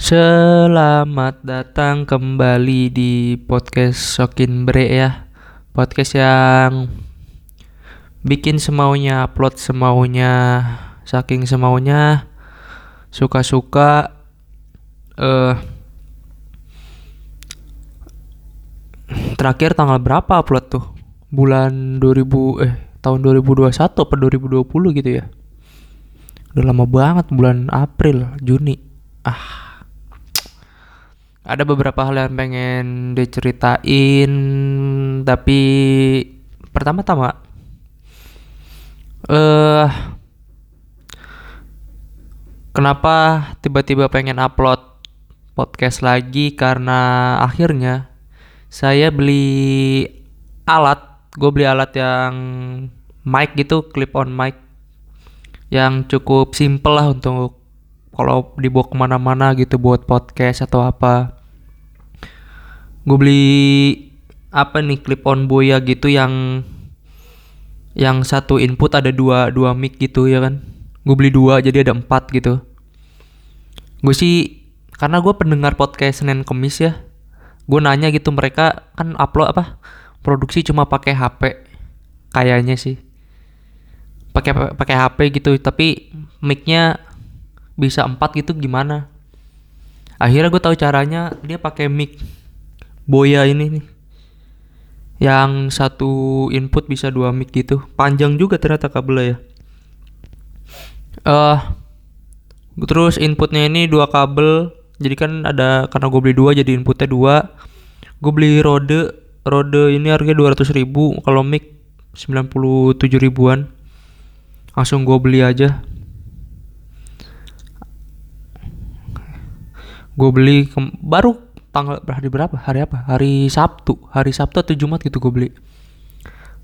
Selamat datang kembali di podcast Sokin Bre ya. Podcast yang bikin semaunya, upload semaunya, saking semaunya Suka-suka eh Terakhir tanggal berapa upload tuh? Bulan 2000 eh tahun 2021 apa 2020 gitu ya? Udah lama banget bulan April, Juni. Ah ada beberapa hal yang pengen diceritain tapi pertama-tama eh kenapa tiba-tiba pengen upload podcast lagi? Karena akhirnya saya beli alat gue beli alat yang mic gitu clip on mic yang cukup simple lah untuk kalau dibawa ke mana-mana gitu buat podcast atau apa. Gue beli apa nih clip on boya gitu yang yang satu input ada dua dua mic gitu ya kan? Gue beli dua jadi ada empat gitu. Gue sih karena gue pendengar podcast Senin Kemis ya gue nanya gitu mereka kan upload apa? Produksi cuma pakai HP kayaknya sih. Pakai pakai HP gitu tapi micnya bisa empat gitu gimana? Akhirnya gue tahu caranya dia pakai mic boya ini nih. Yang satu input bisa dua mic gitu. Panjang juga ternyata kabelnya ya. Eh uh, terus inputnya ini dua kabel. Jadi kan ada karena gue beli dua jadi inputnya dua. Gue beli rode. Rode ini harganya 200 ribu. Kalau mic 97 ribuan. Langsung gue beli aja gue beli baru tanggal hari berapa? Hari apa? Hari Sabtu. Hari Sabtu atau Jumat gitu gue beli.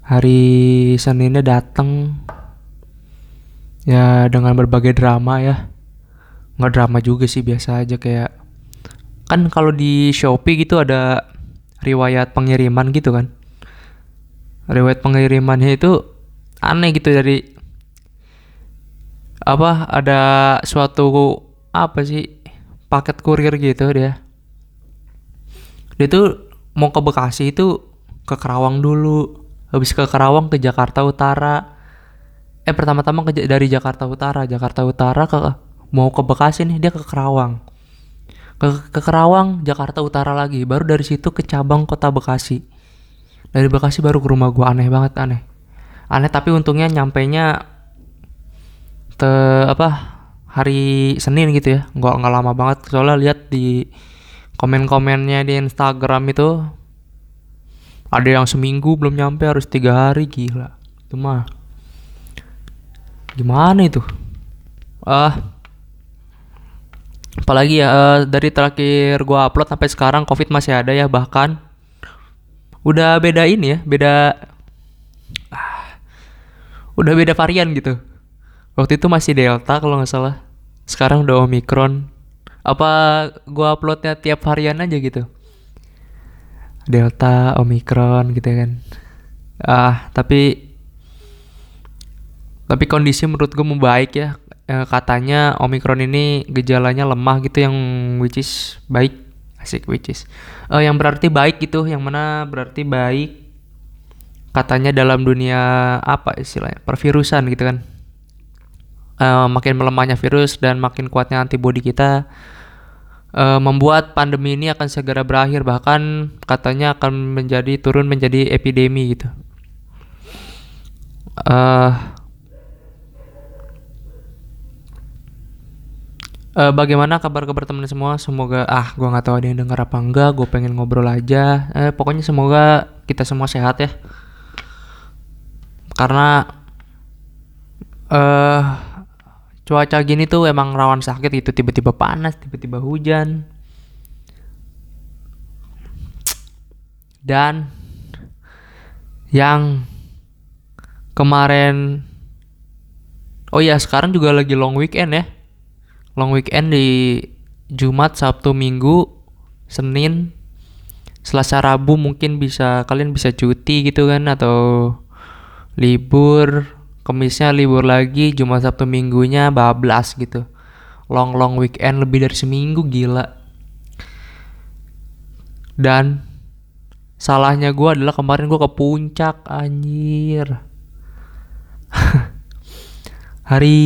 Hari Seninnya datang ya dengan berbagai drama ya. Nggak drama juga sih biasa aja kayak kan kalau di Shopee gitu ada riwayat pengiriman gitu kan. Riwayat pengirimannya itu aneh gitu dari apa ada suatu apa sih paket kurir gitu dia. Dia tuh mau ke Bekasi itu ke Kerawang dulu. Habis ke Kerawang ke Jakarta Utara. Eh pertama-tama ke dari Jakarta Utara. Jakarta Utara ke mau ke Bekasi nih dia ke Kerawang. Ke, ke Kerawang Jakarta Utara lagi. Baru dari situ ke cabang kota Bekasi. Dari Bekasi baru ke rumah gua. Aneh banget aneh. Aneh tapi untungnya nyampe nya te apa hari Senin gitu ya. Nggak nggak lama banget. Soalnya lihat di komen-komennya di Instagram itu ada yang seminggu belum nyampe harus tiga hari. Gila. Itu mah gimana itu? Ah. Apalagi ya uh, dari terakhir gua upload sampai sekarang covid masih ada ya bahkan udah beda ini ya beda ah, udah beda varian gitu. Waktu itu masih delta kalau nggak salah sekarang udah omikron apa gua uploadnya tiap harian aja gitu? Delta omikron gitu kan. Ah tapi tapi kondisi menurut gue membaik ya. E, katanya omikron ini gejalanya lemah gitu yang which is baik. Asik which is. Uh, yang berarti baik gitu yang mana berarti baik. Katanya dalam dunia apa istilahnya? Pervirusan gitu kan uh, makin melemahnya virus dan makin kuatnya antibodi kita uh, membuat pandemi ini akan segera berakhir bahkan katanya akan menjadi turun menjadi epidemi gitu. Uh, uh, bagaimana kabar-kabar teman semua? Semoga ah gue nggak tahu ada yang dengar apa enggak. Gue pengen ngobrol aja. Eh, pokoknya semoga kita semua sehat ya. Karena eh uh, cuaca gini tuh emang rawan sakit gitu tiba-tiba panas tiba-tiba hujan. Dan yang kemarin oh ya sekarang juga lagi long weekend ya. Long weekend di Jumat Sabtu Minggu Senin Selasa Rabu mungkin bisa kalian bisa cuti gitu kan atau libur Kemisnya libur lagi, Jumat Sabtu Minggunya bablas gitu. long long weekend lebih dari seminggu gila. Dan salahnya gue adalah kemarin gue ke puncak anjir. Hari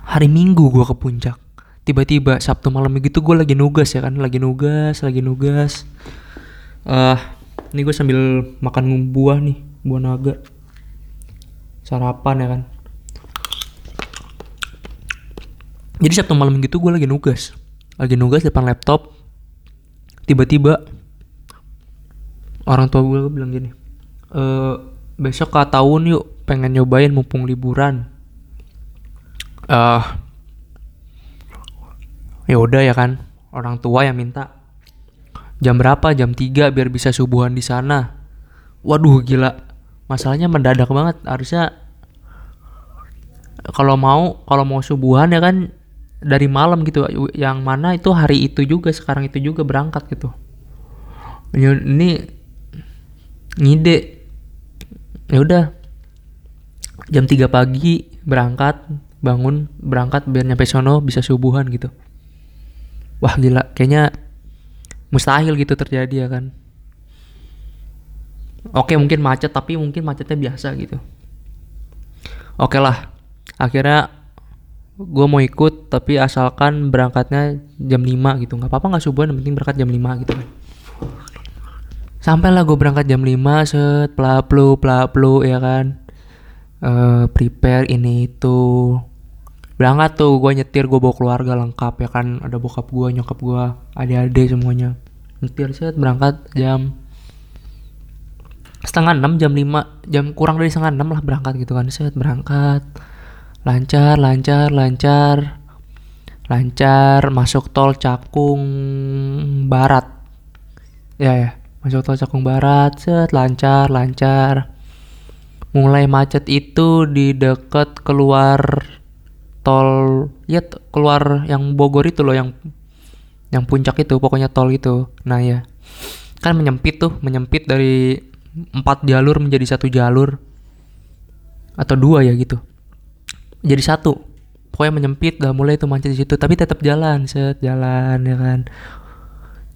hari minggu gue ke puncak. Tiba-tiba sabtu malam gitu gue lagi nugas ya kan lagi nugas lagi nugas. Eh uh, ini gue sambil makan buah nih buah naga sarapan ya kan? Jadi sabtu malam gitu gue lagi nugas. Lagi nugas depan laptop. Tiba-tiba orang tua gue bilang gini e, besok ke tahun yuk pengen nyobain mumpung liburan. Uh, ya udah ya kan? Orang tua yang minta. Jam berapa? Jam 3 biar bisa subuhan di sana. Waduh gila. Masalahnya mendadak banget. Harusnya kalau mau kalau mau subuhan ya kan dari malam gitu. Yang mana itu hari itu juga sekarang itu juga berangkat gitu. Ini ngide. Ya udah jam 3 pagi berangkat bangun berangkat biar nyampe sono bisa subuhan gitu. Wah gila. Kayaknya mustahil gitu terjadi ya kan. Oke mungkin macet tapi mungkin macetnya biasa gitu. Oke lah akhirnya gue mau ikut tapi asalkan berangkatnya jam 5 gitu. Nggak apa-apa nggak subuhan yang penting berangkat jam 5 gitu kan. Sampailah gue berangkat jam 5 set pelaplu pelaplu ya kan. Uh, prepare ini itu. Berangkat tuh gue nyetir gue bawa keluarga lengkap ya kan. Ada bokap gue nyokap gue adik-adik semuanya. Nyetir set berangkat jam setengah enam jam lima jam kurang dari setengah enam lah berangkat gitu kan. Set berangkat lancar lancar lancar. Lancar masuk tol Cakung Barat. Ya ya masuk tol Cakung Barat. Set lancar lancar. Mulai macet itu di deket keluar tol ya keluar yang Bogor itu loh yang yang puncak itu pokoknya tol itu. Nah ya kan menyempit tuh menyempit dari empat jalur menjadi satu jalur. Atau dua ya gitu jadi satu. Pokoknya menyempit udah mulai itu macet di situ. Tapi tetap jalan set jalan ya kan.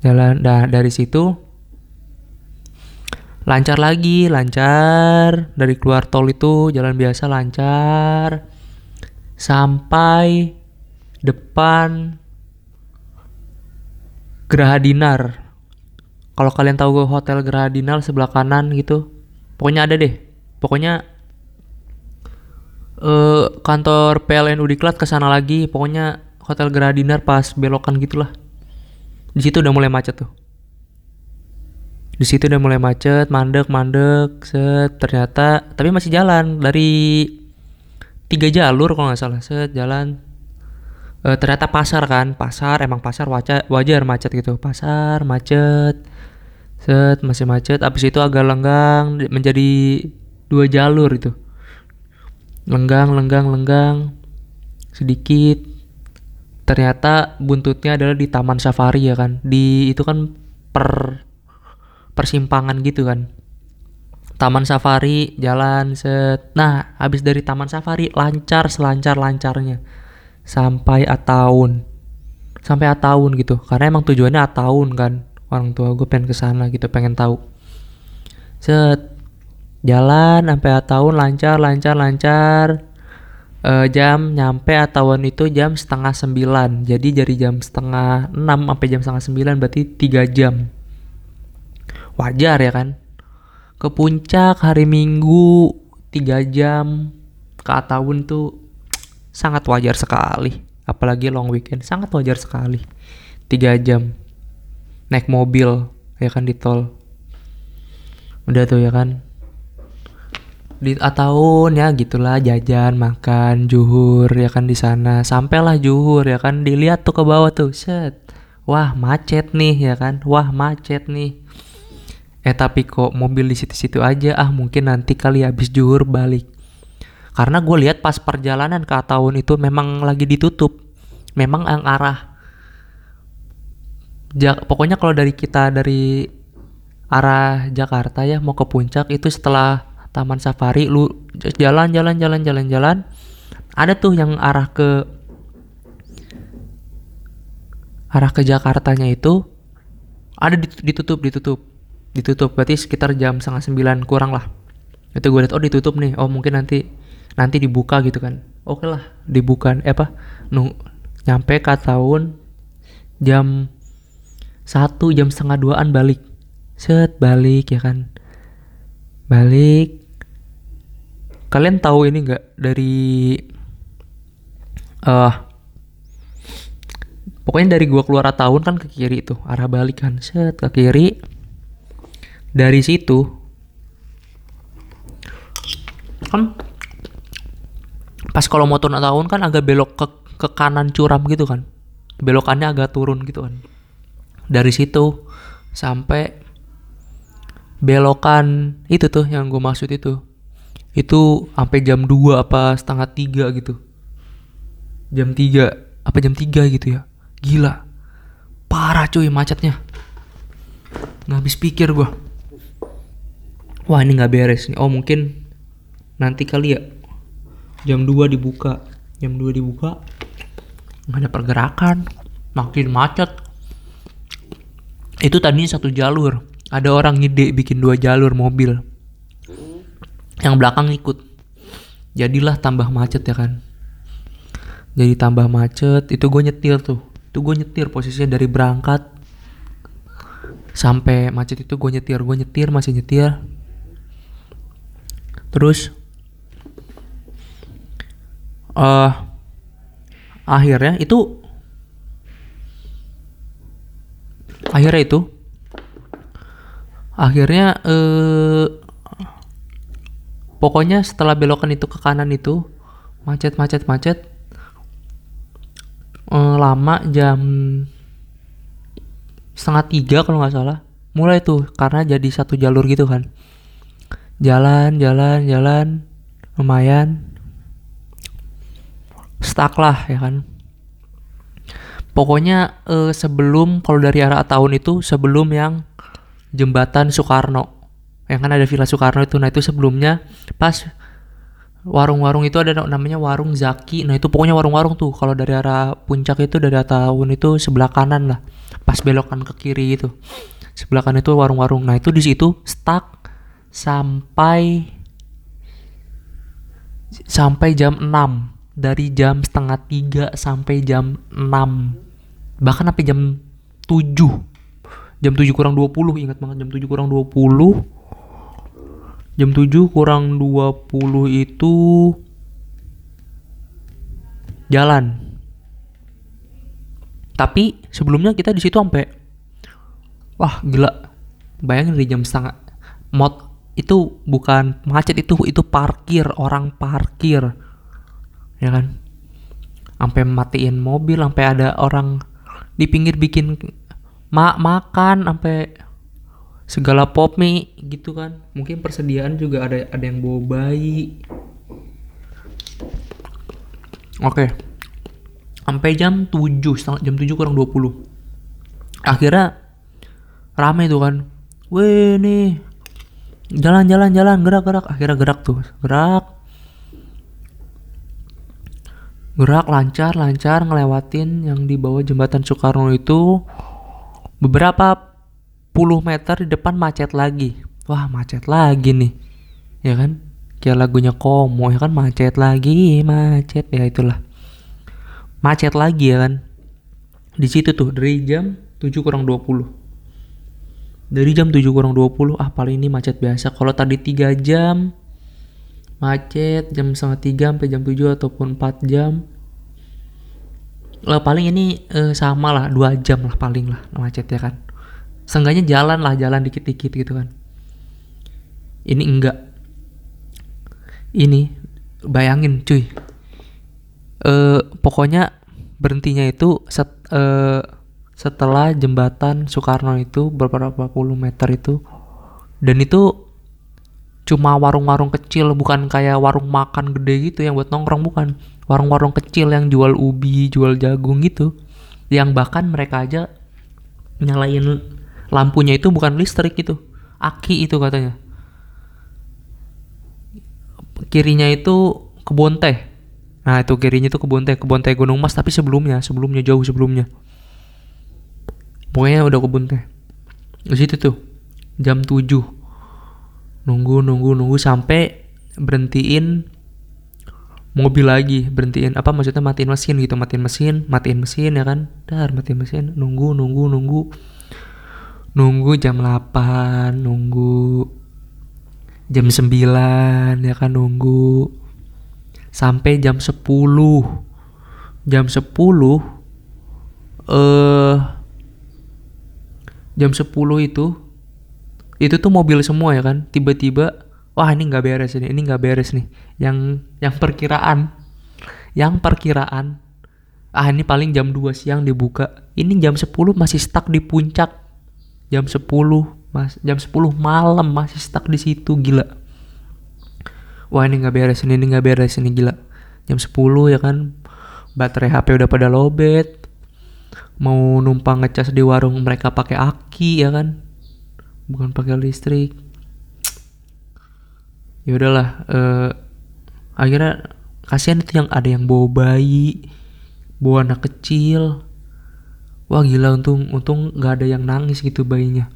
Jalan nah dari situ lancar lagi lancar. Dari keluar tol itu jalan biasa lancar. Sampai depan Geraha Dinar. Kalau kalian tahu hotel Geraha Dinar sebelah kanan gitu. Pokoknya ada deh. Pokoknya uh, kantor PLN Udiklat ke sana lagi. Pokoknya hotel Geraha Dinar pas belokan gitulah. Di situ udah mulai macet tuh. Di situ udah mulai macet mandek mandek set ternyata tapi masih jalan. Dari tiga jalur kalau nggak salah set jalan. E, ternyata pasar kan pasar emang pasar wajar wajar macet gitu. Pasar macet set masih macet. Abis itu agak lenggang menjadi dua jalur itu lenggang lenggang lenggang. Sedikit. Ternyata buntutnya adalah di taman safari ya kan? Di itu kan per persimpangan gitu kan. Taman safari jalan set. Nah habis dari taman safari lancar selancar lancarnya. Sampai tahun. Sampai tahun gitu. Karena emang tujuannya tahun kan. Orang tua gue pengen ke sana gitu pengen tahu. Set jalan sampai tahun lancar lancar lancar. Uh, jam nyampe tahun itu jam setengah sembilan. Jadi dari jam setengah enam sampai jam setengah sembilan berarti tiga jam. Wajar ya kan? Ke puncak hari minggu tiga jam. Ke tahun tuh sangat wajar sekali. Apalagi long weekend sangat wajar sekali. Tiga jam. Naik mobil ya kan di tol. Udah tuh ya kan di tahun ya gitulah jajan makan juhur ya kan di sana. Sampailah juhur ya kan dilihat tuh ke bawah tuh set. Wah macet nih ya kan. Wah macet nih. Eh tapi kok mobil di situ-situ aja? Ah mungkin nanti kali habis juhur balik. Karena gue lihat pas perjalanan ke tahun itu memang lagi ditutup. Memang yang arah ja, pokoknya kalau dari kita dari arah Jakarta ya mau ke puncak itu setelah Taman Safari lu jalan jalan jalan jalan jalan. Ada tuh yang arah ke arah ke Jakartanya itu ada ditutup ditutup ditutup. Berarti sekitar jam setengah sembilan kurang lah. Itu gue liat oh ditutup nih. Oh mungkin nanti nanti dibuka gitu kan. Oke lah dibuka eh apa nu nyampe ke tahun jam satu jam setengah duaan balik. Set balik ya kan. Balik kalian tahu ini nggak? Dari uh, pokoknya dari gua keluar tahun kan ke kiri itu arah balik kan. Set ke kiri. Dari situ kan pas kalau motor tahun kan agak belok ke ke kanan curam gitu kan. Belokannya agak turun gitu kan. Dari situ sampai belokan itu tuh yang gue maksud itu itu sampai jam 2 apa setengah tiga gitu jam 3 apa jam 3 gitu ya Gila. Parah cuy macetnya. Nggak habis pikir gue. Wah ini nggak beres nih. Oh mungkin nanti kali ya. Jam 2 dibuka. Jam 2 dibuka. Nggak ada pergerakan. Makin macet. Itu tadinya satu jalur. Ada orang ngide bikin dua jalur mobil. Yang belakang ikut. Jadilah tambah macet ya kan. Jadi tambah macet. Itu gue nyetir tuh itu gue nyetir posisinya dari berangkat sampai macet itu gue nyetir gue nyetir masih nyetir terus uh, akhirnya itu akhirnya itu akhirnya uh, pokoknya setelah belokan itu ke kanan itu macet macet macet uh, lama jam setengah tiga kalau nggak salah. Mulai tuh karena jadi satu jalur gitu kan. Jalan jalan jalan lumayan. Stuck lah ya kan. Pokoknya uh, sebelum kalau dari arah tahun itu sebelum yang jembatan Soekarno yang kan ada Villa Soekarno itu nah itu sebelumnya pas warung-warung itu ada namanya warung Zaki. Nah, itu pokoknya warung-warung tuh. Kalau dari arah puncak itu dari tahun itu sebelah kanan lah. Pas belokan ke kiri itu. Sebelah kanan itu warung-warung. Nah, itu di situ stuck sampai sampai jam 6. Dari jam setengah tiga sampai jam 6. Bahkan sampai jam 7. Jam 7 kurang 20, ingat banget jam 7 kurang 20 jam 7 kurang 20 itu jalan. Tapi sebelumnya kita di situ sampai wah gila. Bayangin di jam setengah mod itu bukan macet itu itu parkir orang parkir. Ya kan? Sampai matiin mobil sampai ada orang di pinggir bikin mak makan sampai segala pop mie gitu kan. Mungkin persediaan juga ada ada yang bawa bayi. Oke. Sampai jam 7 jam 7 kurang 20 akhirnya rame tuh kan. Weh nih. Jalan jalan jalan gerak gerak. Akhirnya gerak tuh gerak. Gerak lancar lancar ngelewatin yang di bawah jembatan Soekarno itu. Beberapa 10 meter di depan macet lagi. Wah macet lagi nih. Ya kan? Kayak lagunya Komo ya kan macet lagi, macet ya itulah. Macet lagi ya kan. Di situ tuh dari jam 7 kurang 20. Dari jam 7 kurang 20 ah paling ini macet biasa. Kalau tadi 3 jam macet jam setengah tiga sampai jam 7 ataupun 4 jam lah paling ini eh, sama lah dua jam lah paling lah macet ya kan Seenggaknya jalan lah, jalan dikit-dikit gitu kan. Ini enggak. Ini bayangin cuy. Eh pokoknya berhentinya itu set, uh, setelah jembatan Soekarno itu beberapa puluh meter itu dan itu cuma warung-warung kecil bukan kayak warung makan gede gitu yang buat nongkrong bukan warung-warung kecil yang jual ubi jual jagung gitu yang bahkan mereka aja nyalain lampunya itu bukan listrik itu aki itu katanya. Kirinya itu kebun teh. Nah itu kirinya itu kebun teh kebun teh Gunung Mas tapi sebelumnya sebelumnya jauh sebelumnya. Pokoknya udah kebun teh. Di situ tuh jam 7 nunggu nunggu nunggu sampai berhentiin mobil lagi berhentiin apa maksudnya matiin mesin gitu matiin mesin matiin mesin ya kan? Dar matiin mesin nunggu nunggu nunggu nunggu jam 8 nunggu jam 9 ya kan nunggu. Sampai jam 10 jam 10 eh jam 10 itu itu tuh mobil semua ya kan? Tiba-tiba wah ini nggak beres ini ini nggak beres nih. Yang yang perkiraan yang perkiraan ah ini paling jam 2 siang dibuka. Ini jam 10 masih stuck di puncak jam 10 mas. Jam 10 malam masih stuck di situ gila. Wah ini nggak beres ini nggak beres ini gila. Jam 10 ya kan? Baterai HP udah pada lobet. Mau numpang ngecas di warung mereka pakai aki ya kan? Bukan pakai listrik. Ya udahlah uh, akhirnya kasihan itu yang ada yang bawa bayi bawa anak kecil wah gila untung untung nggak ada yang nangis gitu bayinya.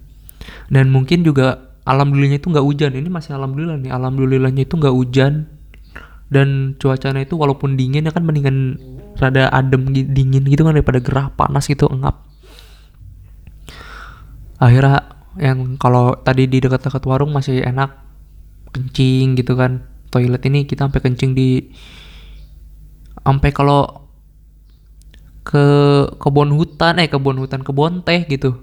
Dan mungkin juga alhamdulillahnya itu nggak hujan. Ini masih alhamdulillah nih. Alhamdulillahnya itu nggak hujan. Dan cuacanya itu walaupun dingin ya kan mendingan rada adem dingin gitu kan daripada gerah panas gitu engap akhirnya yang kalau tadi di dekat-dekat warung masih enak. Kencing gitu kan. Toilet ini kita sampai kencing di sampai kalau ke kebun hutan eh kebun hutan kebun teh gitu.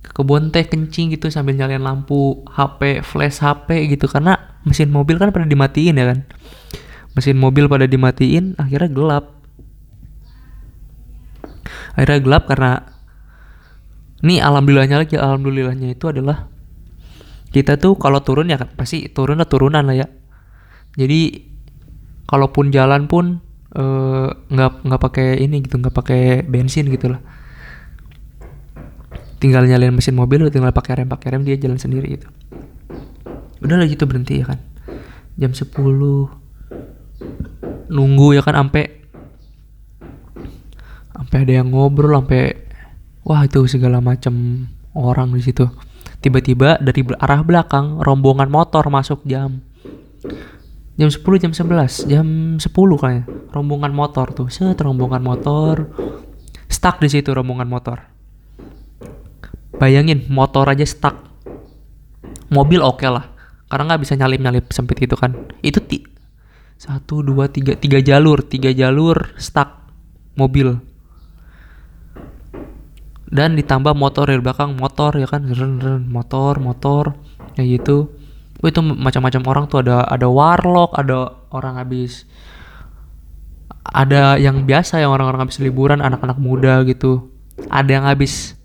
Ke kebun teh kencing gitu sambil nyalain lampu HP flash HP gitu. Karena mesin mobil kan pada dimatiin ya kan? Mesin mobil pada dimatiin akhirnya gelap. Akhirnya gelap karena ini alhamdulillahnya lagi alhamdulillahnya itu adalah kita tuh kalau turun ya pasti turun lah turunan lah ya. Jadi kalaupun jalan pun nggak uh, nggak pakai ini gitu nggak pakai bensin gitu lah. Tinggal nyalain mesin mobil tinggal pakai rem pakai rem dia jalan sendiri gitu. Udah lah gitu berhenti ya kan. Jam 10 nunggu ya kan sampai sampai ada yang ngobrol sampai wah itu segala macam orang di situ. Tiba-tiba dari arah belakang rombongan motor masuk jam jam 10 jam 11 jam 10 kayaknya. Rombongan motor tuh. Set rombongan motor. Stuck di situ rombongan motor. Bayangin motor aja stuck. Mobil oke okay lah. Karena nggak bisa nyalip nyalip sempit itu kan. Itu ti satu dua tiga tiga jalur tiga jalur stuck mobil. Dan ditambah motor dari belakang motor ya kan. Motor motor kayak gitu oh, itu macam-macam orang tuh. Ada ada warlock ada orang habis ada yang biasa yang orang-orang habis liburan anak-anak muda gitu. Ada yang habis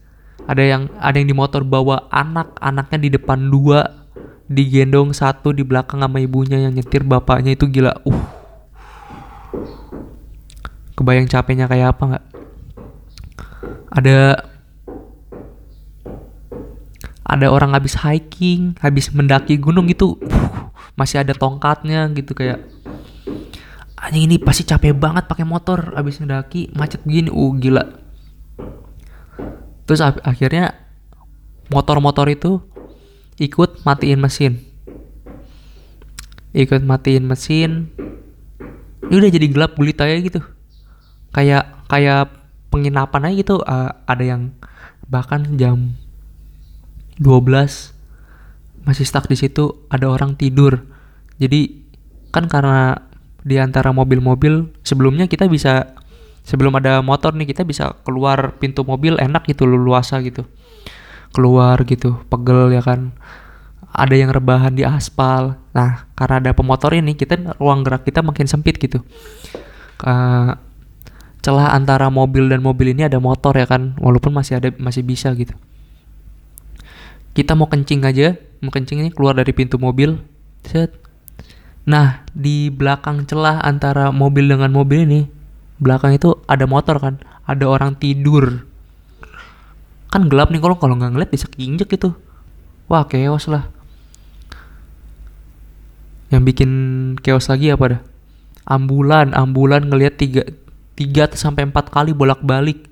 ada yang ada yang di motor bawa anak anaknya di depan dua digendong satu di belakang sama ibunya yang nyetir bapaknya. Itu gila. Uh. Kebayang capeknya kayak apa nggak? Ada ada orang habis hiking, habis mendaki gunung gitu, uh, masih ada tongkatnya gitu kayak anjing ini pasti capek banget pakai motor habis mendaki macet begini, uh gila. Terus akhirnya motor-motor itu ikut matiin mesin. Ikut matiin mesin. Ini udah jadi gelap gulita ya gitu. Kayak kayak penginapan aja gitu uh, ada yang bahkan jam 12 masih stuck di situ ada orang tidur. Jadi kan karena di antara mobil-mobil sebelumnya kita bisa sebelum ada motor nih kita bisa keluar pintu mobil enak gitu luasa gitu. Keluar gitu pegel ya kan. Ada yang rebahan di aspal. Nah karena ada pemotor ini kita ruang gerak kita makin sempit gitu. Uh, celah antara mobil dan mobil ini ada motor ya kan. Walaupun masih ada masih bisa gitu kita mau kencing aja. Mau kencing ini keluar dari pintu mobil. Set. Nah di belakang celah antara mobil dengan mobil ini belakang itu ada motor kan? Ada orang tidur. Kan gelap nih kalau kalau nggak ngeliat bisa keinjek itu wah chaos lah. Yang bikin chaos lagi apa dah? Ambulan. Ambulan ngelihat tiga tiga sampai empat kali bolak balik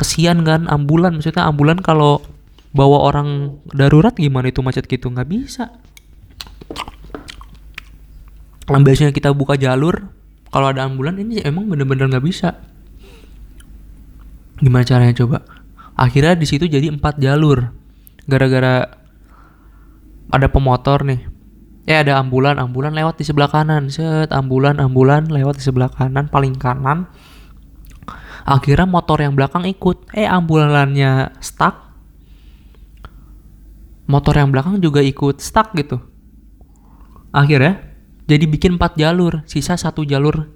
kesian kan ambulan. Maksudnya ambulan kalau bawa orang darurat gimana itu macet gitu? Nggak bisa. Nah, biasanya kita buka jalur kalau ada ambulan ini emang bener-bener nggak bisa. Gimana caranya coba? Akhirnya di situ jadi empat jalur. Gara-gara ada pemotor nih. Eh ada ambulan ambulan lewat di sebelah kanan. Set ambulan ambulan lewat di sebelah kanan paling kanan. Akhirnya motor yang belakang ikut. Eh ambulannya stuck motor yang belakang juga ikut stuck gitu. Akhirnya jadi bikin empat jalur sisa satu jalur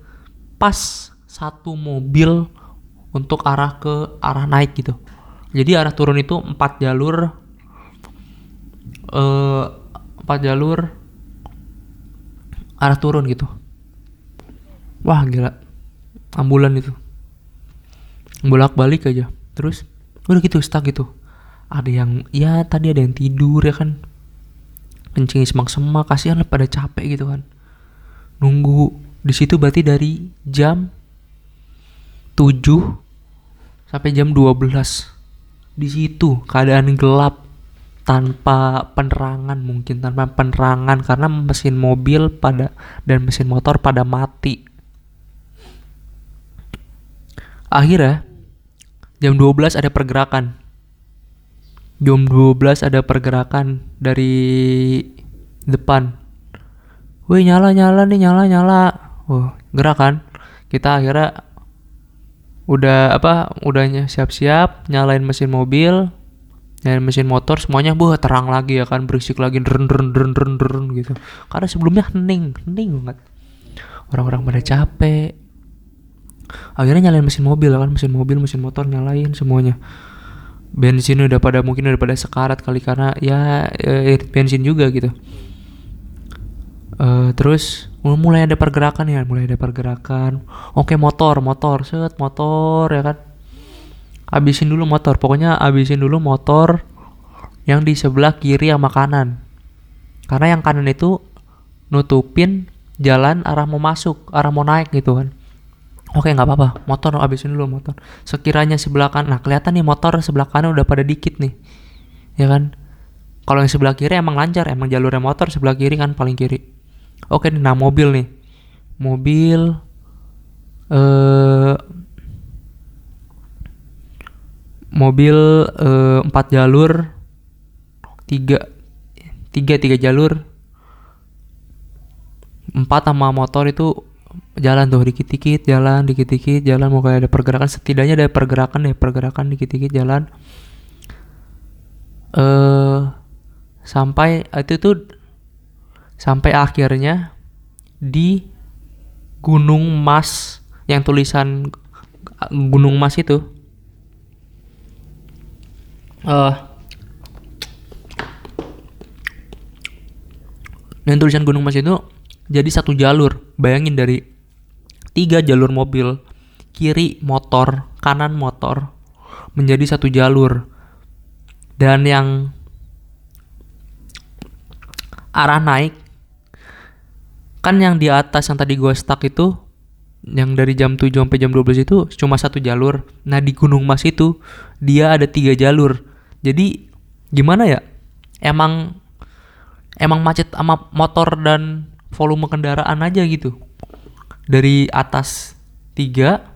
pas satu mobil untuk arah ke arah naik gitu. Jadi arah turun itu empat jalur eh empat jalur arah turun gitu. Wah gila. Ambulan itu. Bolak balik aja. Terus udah gitu stuck gitu ada yang ya tadi ada yang tidur ya kan? Kencing semak semak kasihan lah pada capek gitu kan. Nunggu di situ berarti dari jam 7 sampai jam 12 di situ keadaan gelap tanpa penerangan mungkin tanpa penerangan karena mesin mobil pada dan mesin motor pada mati. Akhirnya jam 12 ada pergerakan jam 12 ada pergerakan dari depan. Wih nyala nyala nih nyala nyala. Oh gerak kan? Kita akhirnya udah apa udahnya siap-siap nyalain mesin mobil dan mesin motor semuanya buah terang lagi ya kan berisik lagi dren dren dren dren dren gitu. Karena sebelumnya hening hening banget. Orang-orang pada capek. Akhirnya nyalain mesin mobil kan mesin mobil mesin motor nyalain semuanya bensin udah pada mungkin udah pada sekarat kali karena ya eh, bensin juga gitu. Uh, terus mulai ada pergerakan ya mulai ada pergerakan. Oke motor motor set motor ya kan. Habisin dulu motor pokoknya habisin dulu motor yang di sebelah kiri sama kanan. Karena yang kanan itu nutupin jalan arah mau masuk arah mau naik gitu kan oke nggak apa-apa. Motor habisin dulu motor. Sekiranya sebelah kanan nah kelihatan nih motor sebelah kanan udah pada dikit nih. Ya kan? Kalau yang sebelah kiri emang lancar emang jalurnya motor sebelah kiri kan paling kiri. Oke nih nah mobil nih. Mobil eh mobil eh, empat jalur tiga tiga tiga jalur. Empat sama motor itu jalan tuh dikit-dikit jalan dikit-dikit jalan mau kayak ada pergerakan setidaknya ada pergerakan deh pergerakan dikit-dikit jalan. Eh uh, sampai itu tuh sampai akhirnya di Gunung Mas yang tulisan Gunung Mas itu. Uh, dan tulisan Gunung Mas itu jadi satu jalur. Bayangin dari tiga jalur mobil kiri motor kanan motor menjadi satu jalur dan yang arah naik kan yang di atas yang tadi gue stuck itu yang dari jam 7 sampai jam 12 itu cuma satu jalur. Nah di Gunung Mas itu dia ada tiga jalur. Jadi gimana ya? Emang emang macet sama motor dan volume kendaraan aja gitu. Dari atas tiga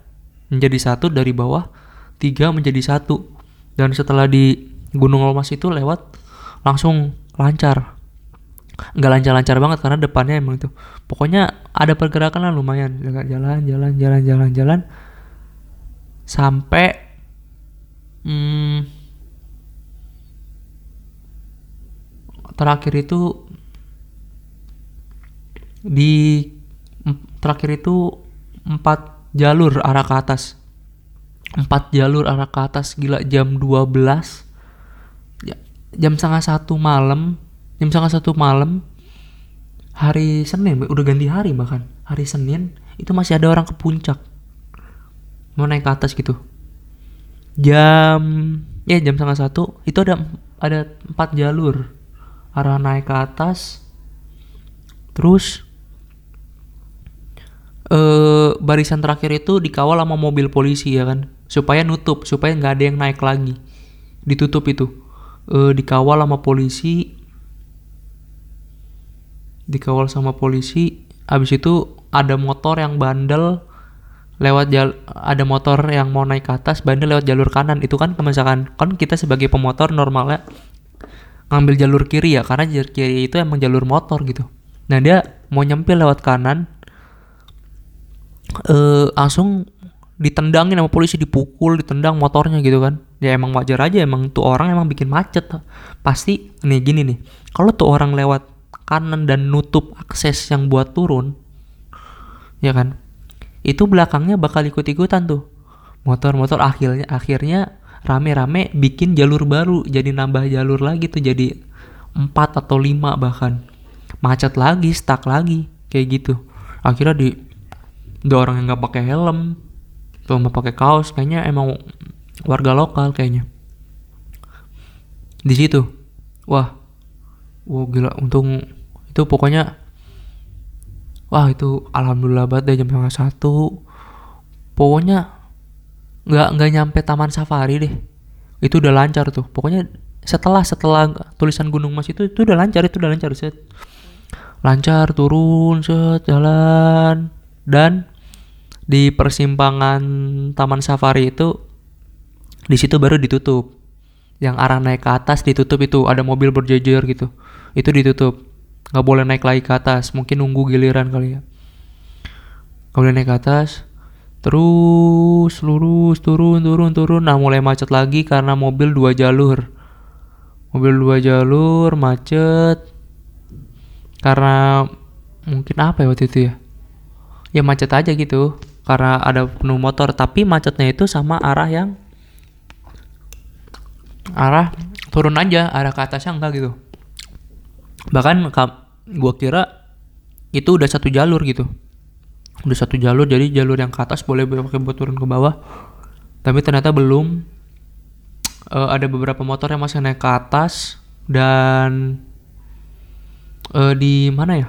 menjadi satu, dari bawah tiga menjadi satu. Dan setelah di Gunung Mas itu lewat langsung lancar. Nggak lancar-lancar banget karena depannya emang itu. Pokoknya ada pergerakan lah lumayan. Jalan jalan jalan jalan jalan. Sampai hmm, terakhir itu di terakhir itu empat jalur arah ke atas. Empat jalur arah ke atas gila jam 12 ya, jam setengah satu malam jam setengah satu malam hari Senin udah ganti hari bahkan. Hari Senin itu masih ada orang ke puncak. Mau naik ke atas gitu. Jam ya jam setengah satu itu ada ada empat jalur. Arah naik ke atas terus eh barisan terakhir itu dikawal sama mobil polisi ya kan? Supaya nutup supaya nggak ada yang naik lagi. Ditutup itu. E, dikawal sama polisi. Dikawal sama polisi. Abis itu ada motor yang bandel lewat jal ada motor yang mau naik ke atas bandel lewat jalur kanan. Itu kan misalkan kan kita sebagai pemotor normalnya ngambil jalur kiri ya karena jalur kiri itu emang jalur motor gitu. Nah dia mau nyempil lewat kanan eh langsung ditendangin sama polisi dipukul ditendang motornya gitu kan. Ya emang wajar aja emang tuh orang emang bikin macet. Pasti nih gini nih. Kalau tuh orang lewat kanan dan nutup akses yang buat turun ya kan itu belakangnya bakal ikut-ikutan tuh. Motor-motor akhirnya akhirnya rame-rame bikin jalur baru jadi nambah jalur lagi tuh jadi empat atau lima bahkan. Macet lagi stuck lagi kayak gitu. Akhirnya di ada orang yang nggak pakai helm tuh nggak pakai kaos kayaknya emang warga lokal kayaknya. Di situ. Wah. Wah gila untung. Itu pokoknya wah itu alhamdulillah banget deh jam setengah satu. Pokoknya nggak nggak nyampe taman safari deh. Itu udah lancar tuh. Pokoknya setelah setelah tulisan gunung mas itu itu udah lancar itu udah lancar set. Lancar turun set jalan dan di persimpangan taman safari itu di situ baru ditutup. Yang arah naik ke atas ditutup itu ada mobil berjejer gitu. Itu ditutup. Nggak boleh naik lagi ke atas mungkin nunggu giliran kali ya. Nggak boleh naik ke atas. Terus lurus turun turun turun. Nah mulai macet lagi karena mobil dua jalur. Mobil dua jalur macet. Karena mungkin apa ya waktu itu ya ya macet aja gitu. Karena ada penuh motor tapi macetnya itu sama arah yang arah turun aja arah ke atasnya enggak gitu. Bahkan gue kira itu udah satu jalur gitu. Udah satu jalur jadi jalur yang ke atas boleh pakai buat turun ke bawah. Tapi ternyata belum. Uh, ada beberapa motor yang masih naik ke atas dan uh, di mana ya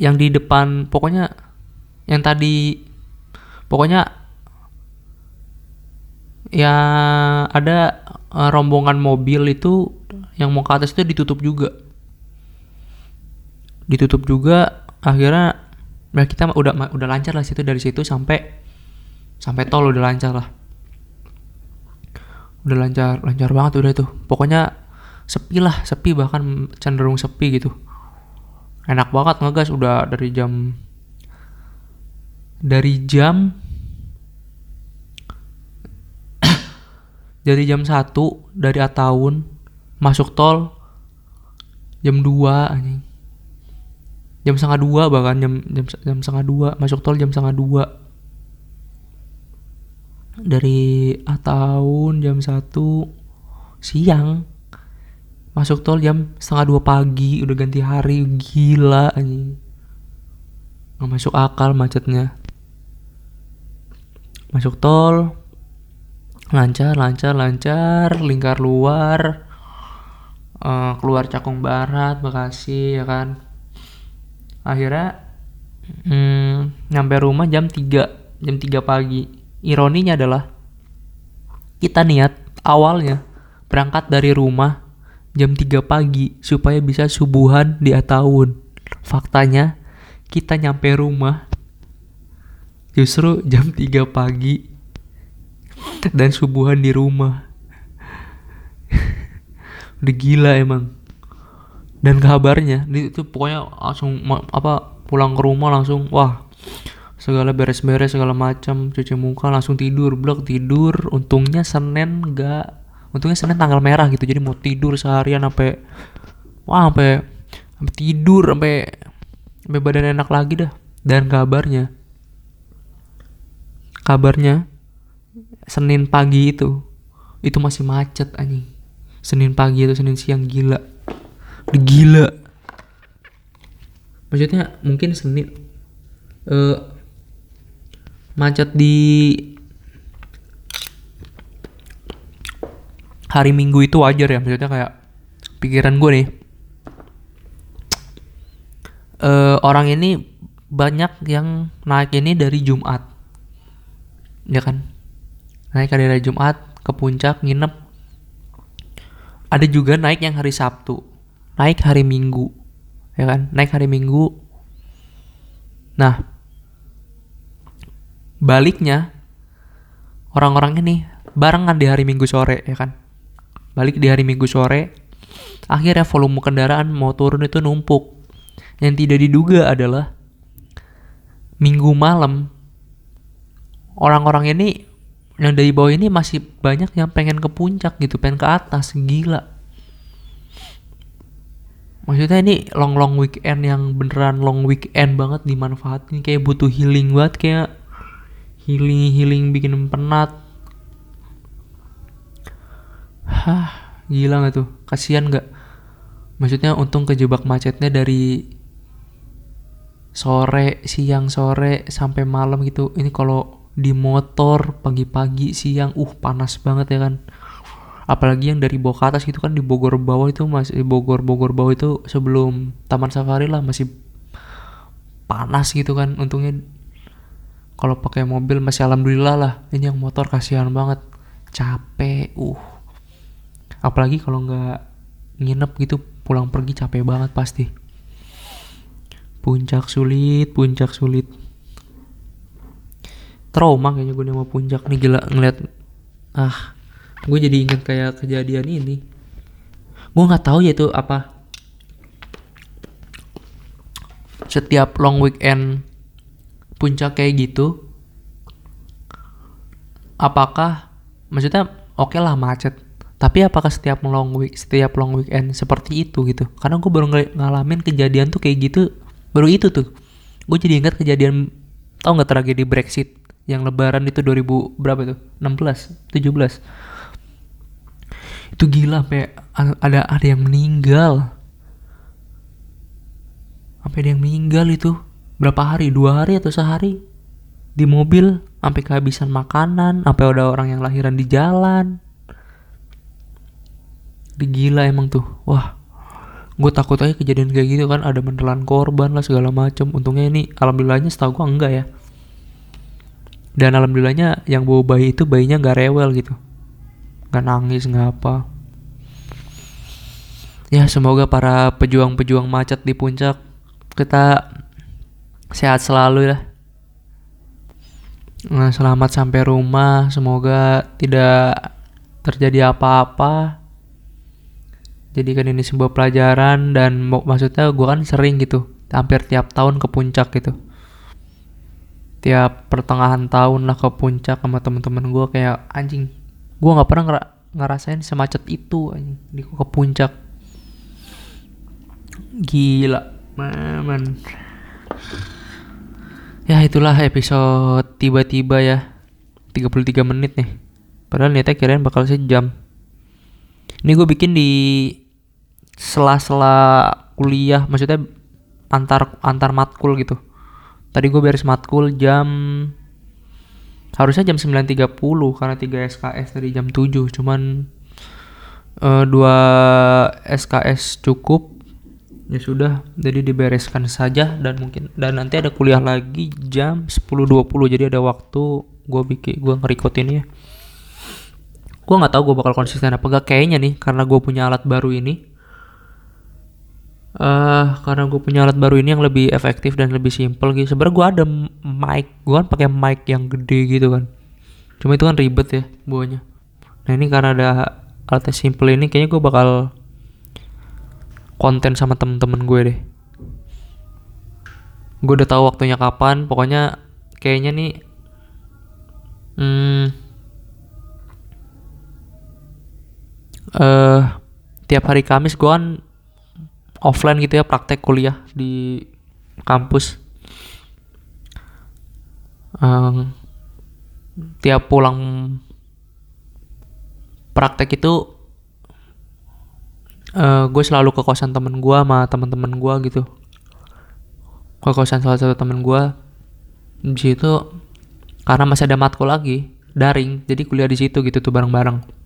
yang di depan pokoknya yang tadi pokoknya ya ada uh, rombongan mobil itu yang mau ke atas itu ditutup juga. Ditutup juga akhirnya ya kita udah udah lancar lah situ dari situ sampai sampai tol udah lancar lah. Udah lancar lancar banget udah itu pokoknya sepi lah sepi bahkan cenderung sepi gitu enak banget ngegas udah dari jam dari jam dari jam 1 dari Ataun masuk tol jam 2 anjing. Jam setengah dua bahkan jam jam jam setengah dua masuk tol jam setengah dua. Dari Ataun jam satu siang masuk tol jam setengah dua pagi udah ganti hari gila anjing. Nggak masuk akal macetnya. Masuk tol lancar lancar lancar lingkar luar uh, keluar Cakung Barat Bekasi ya kan. Akhirnya hmm, nyampe rumah jam 3 jam 3 pagi. Ironinya adalah kita niat awalnya berangkat dari rumah jam 3 pagi supaya bisa subuhan di Ataun faktanya kita nyampe rumah justru jam 3 pagi dan subuhan di rumah. Udah gila emang. Dan kabarnya itu pokoknya langsung apa pulang ke rumah langsung wah segala beres-beres segala macam cuci muka langsung tidur blok tidur. Untungnya senin enggak untungnya senin tanggal merah gitu jadi mau tidur seharian sampai wah sampai sampai tidur sampai sampai badan enak lagi dah. Dan kabarnya kabarnya senin pagi itu itu masih macet anjing. Senin pagi atau Senin siang gila. Gila. Maksudnya mungkin Senin uh, macet di hari Minggu itu wajar ya maksudnya kayak pikiran gue nih. Uh, orang ini banyak yang naik ini dari Jumat. Ya kan? Naik raya Jumat ke puncak nginep. Ada juga naik yang hari Sabtu. Naik hari Minggu. Ya kan? Naik hari Minggu. Nah baliknya orang-orang ini barengan di hari Minggu sore ya kan balik di hari Minggu sore akhirnya volume kendaraan mau turun itu numpuk. Yang tidak diduga adalah Minggu malam. Orang-orang ini yang dari bawah ini masih banyak yang pengen ke puncak gitu pengen ke atas gila. Maksudnya ini long long weekend yang beneran long weekend banget dimanfaatin kayak butuh healing banget kayak healing healing bikin penat hah gila gak tuh? Kasihan gak maksudnya untung kejebak macetnya dari sore siang sore sampai malam gitu. Ini kalau di motor pagi-pagi siang uh panas banget ya kan. Apalagi yang dari bawah ke atas gitu kan di Bogor bawah itu masih Bogor Bogor bawah itu sebelum Taman Safari lah masih panas gitu kan. Untungnya kalau pakai mobil masih alhamdulillah lah. Ini yang motor kasihan banget. Capek uh apalagi kalau nggak nginep gitu pulang pergi capek banget pasti. Puncak sulit puncak sulit. Trauma kayaknya gue mau puncak nih gila ngeliat. Ah gue jadi inget kayak kejadian ini. Gue nggak tahu ya itu apa. Setiap long weekend puncak kayak gitu apakah maksudnya oke okay lah macet tapi apakah setiap long week setiap long weekend seperti itu gitu? Karena gue baru ng ngalamin kejadian tuh kayak gitu baru itu tuh. Gue jadi ingat kejadian tau nggak tragedi Brexit yang lebaran itu 2000 berapa itu 16 17 itu gila sampai ada ada yang meninggal. Sampai ada yang meninggal itu. Berapa hari? Dua hari atau sehari? Di mobil sampai kehabisan makanan sampai ada orang yang lahiran di jalan gila emang tuh. Wah gue takut aja kejadian kayak gitu kan. Ada menelan korban lah segala macem. Untungnya ini alhamdulillahnya setahu gue enggak ya. Dan alhamdulillahnya yang bawa bayi itu bayinya nggak rewel gitu. Nggak nangis nggak apa. Ya semoga para pejuang-pejuang macet di puncak kita sehat selalu ya nah, selamat sampai rumah. Semoga tidak terjadi apa-apa jadikan ini sebuah pelajaran dan maksudnya gue kan sering gitu hampir tiap tahun ke puncak gitu. Tiap pertengahan tahun lah ke puncak sama temen-temen gue kayak anjing gue nggak pernah ngera ngerasain semacet itu anjing di ke puncak. Gila man. Ya itulah episode tiba-tiba ya 33 menit nih. Padahal niatnya kirain bakal sejam ini gue bikin di sela-sela kuliah maksudnya antar antar matkul gitu. Tadi gue beres matkul jam harusnya jam 9.30 karena 3 SKS tadi jam 7 cuman uh, dua SKS cukup ya sudah. Jadi dibereskan saja dan mungkin dan nanti ada kuliah lagi jam 10.20 jadi ada waktu gue bikin gue ngerikot ini ya gue nggak tahu gue bakal konsisten apa gak kayaknya nih karena gue punya alat baru ini. Uh, karena gue punya alat baru ini yang lebih efektif dan lebih simple gitu. Sebenarnya gue ada mic gue kan pakai mic yang gede gitu kan. Cuma itu kan ribet ya buahnya nah ini karena ada alat simple ini kayaknya gue bakal konten sama temen-temen gue deh. Gue udah tahu waktunya kapan pokoknya kayaknya nih hmm, uh, tiap hari Kamis gue kan offline gitu ya praktek kuliah di kampus. Um, tiap pulang praktek itu uh, gue selalu ke kosan temen gue sama temen-temen gue gitu. Ke kosan salah satu temen gue di situ karena masih ada matkul lagi daring jadi kuliah di situ gitu tuh bareng-bareng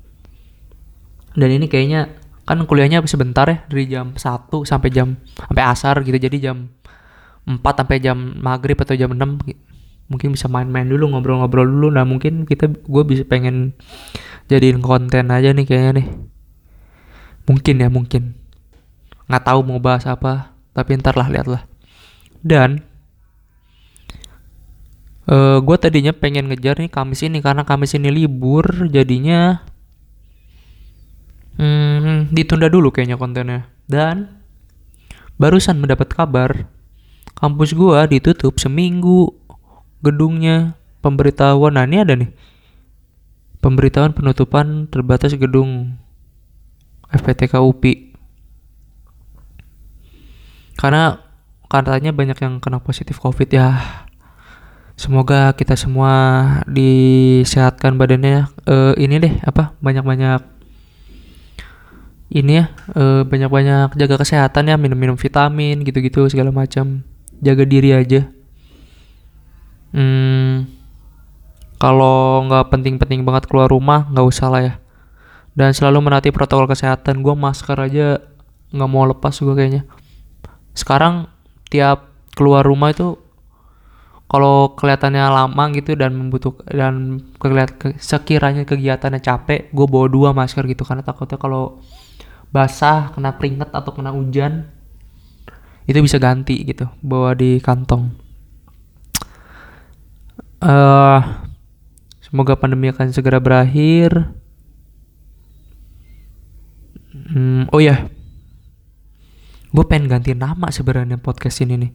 dan ini kayaknya kan kuliahnya sebentar ya dari jam 1 sampai jam sampai asar gitu. Jadi jam 4 sampai jam maghrib atau jam 6 mungkin bisa main-main dulu ngobrol-ngobrol dulu. Nah mungkin kita gue bisa pengen jadiin konten aja nih kayaknya nih. Mungkin ya mungkin. Nggak tahu mau bahas apa tapi ntar lah lihat lah dan uh, eh, gue tadinya pengen ngejar nih Kamis ini karena Kamis ini libur jadinya hmm, ditunda dulu kayaknya kontennya. Dan barusan mendapat kabar kampus gue ditutup seminggu. Gedungnya pemberitahuan nah ini ada nih. Pemberitahuan penutupan terbatas gedung FPTK UPI karena katanya banyak yang kena positif covid ya. Semoga kita semua disehatkan badannya uh, ini deh apa banyak-banyak ini ya uh, banyak-banyak jaga kesehatan ya minum-minum vitamin gitu-gitu segala macam. Jaga diri aja. Hmm, kalau nggak penting-penting banget keluar rumah nggak usah lah ya. Dan selalu menati protokol kesehatan. Gue masker aja nggak mau lepas gue kayaknya. Sekarang tiap keluar rumah itu kalau kelihatannya lama gitu dan membutuhkan dan kelihat ke, sekiranya kegiatannya capek gue bawa dua masker gitu. Karena takutnya kalau basah kena keringet atau kena hujan itu bisa ganti gitu bawa di kantong. Uh, semoga pandemi akan segera berakhir. Hmm, oh ya gue pengen ganti nama sebenarnya podcast ini nih.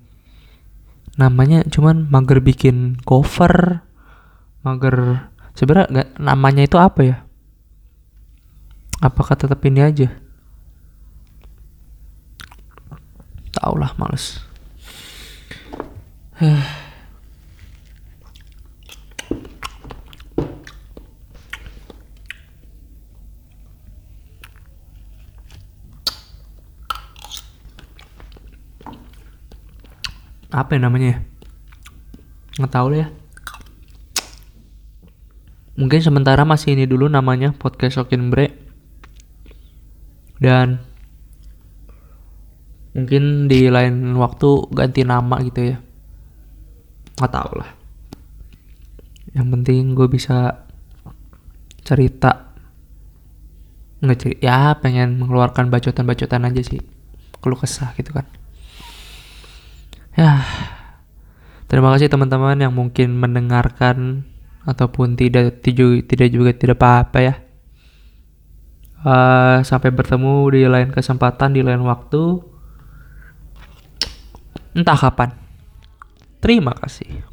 Namanya cuman mager bikin cover. Mager sebenarnya namanya itu apa ya? Apakah tetap ini aja tau lah males. Apa ya namanya? Ya nggak tahu ya. Mungkin sementara masih ini dulu namanya podcast Sokin Bre. Dan mungkin di lain waktu ganti nama gitu ya. Nggak tahu lah. Yang penting gue bisa cerita. Nggak cerita ya pengen mengeluarkan bacotan-bacotan aja sih. Keluh kesah gitu kan. Ya, terima kasih teman-teman yang mungkin mendengarkan ataupun tidak tidak juga tidak apa-apa ya. Uh, sampai bertemu di lain kesempatan di lain waktu. Entah kapan. Terima kasih.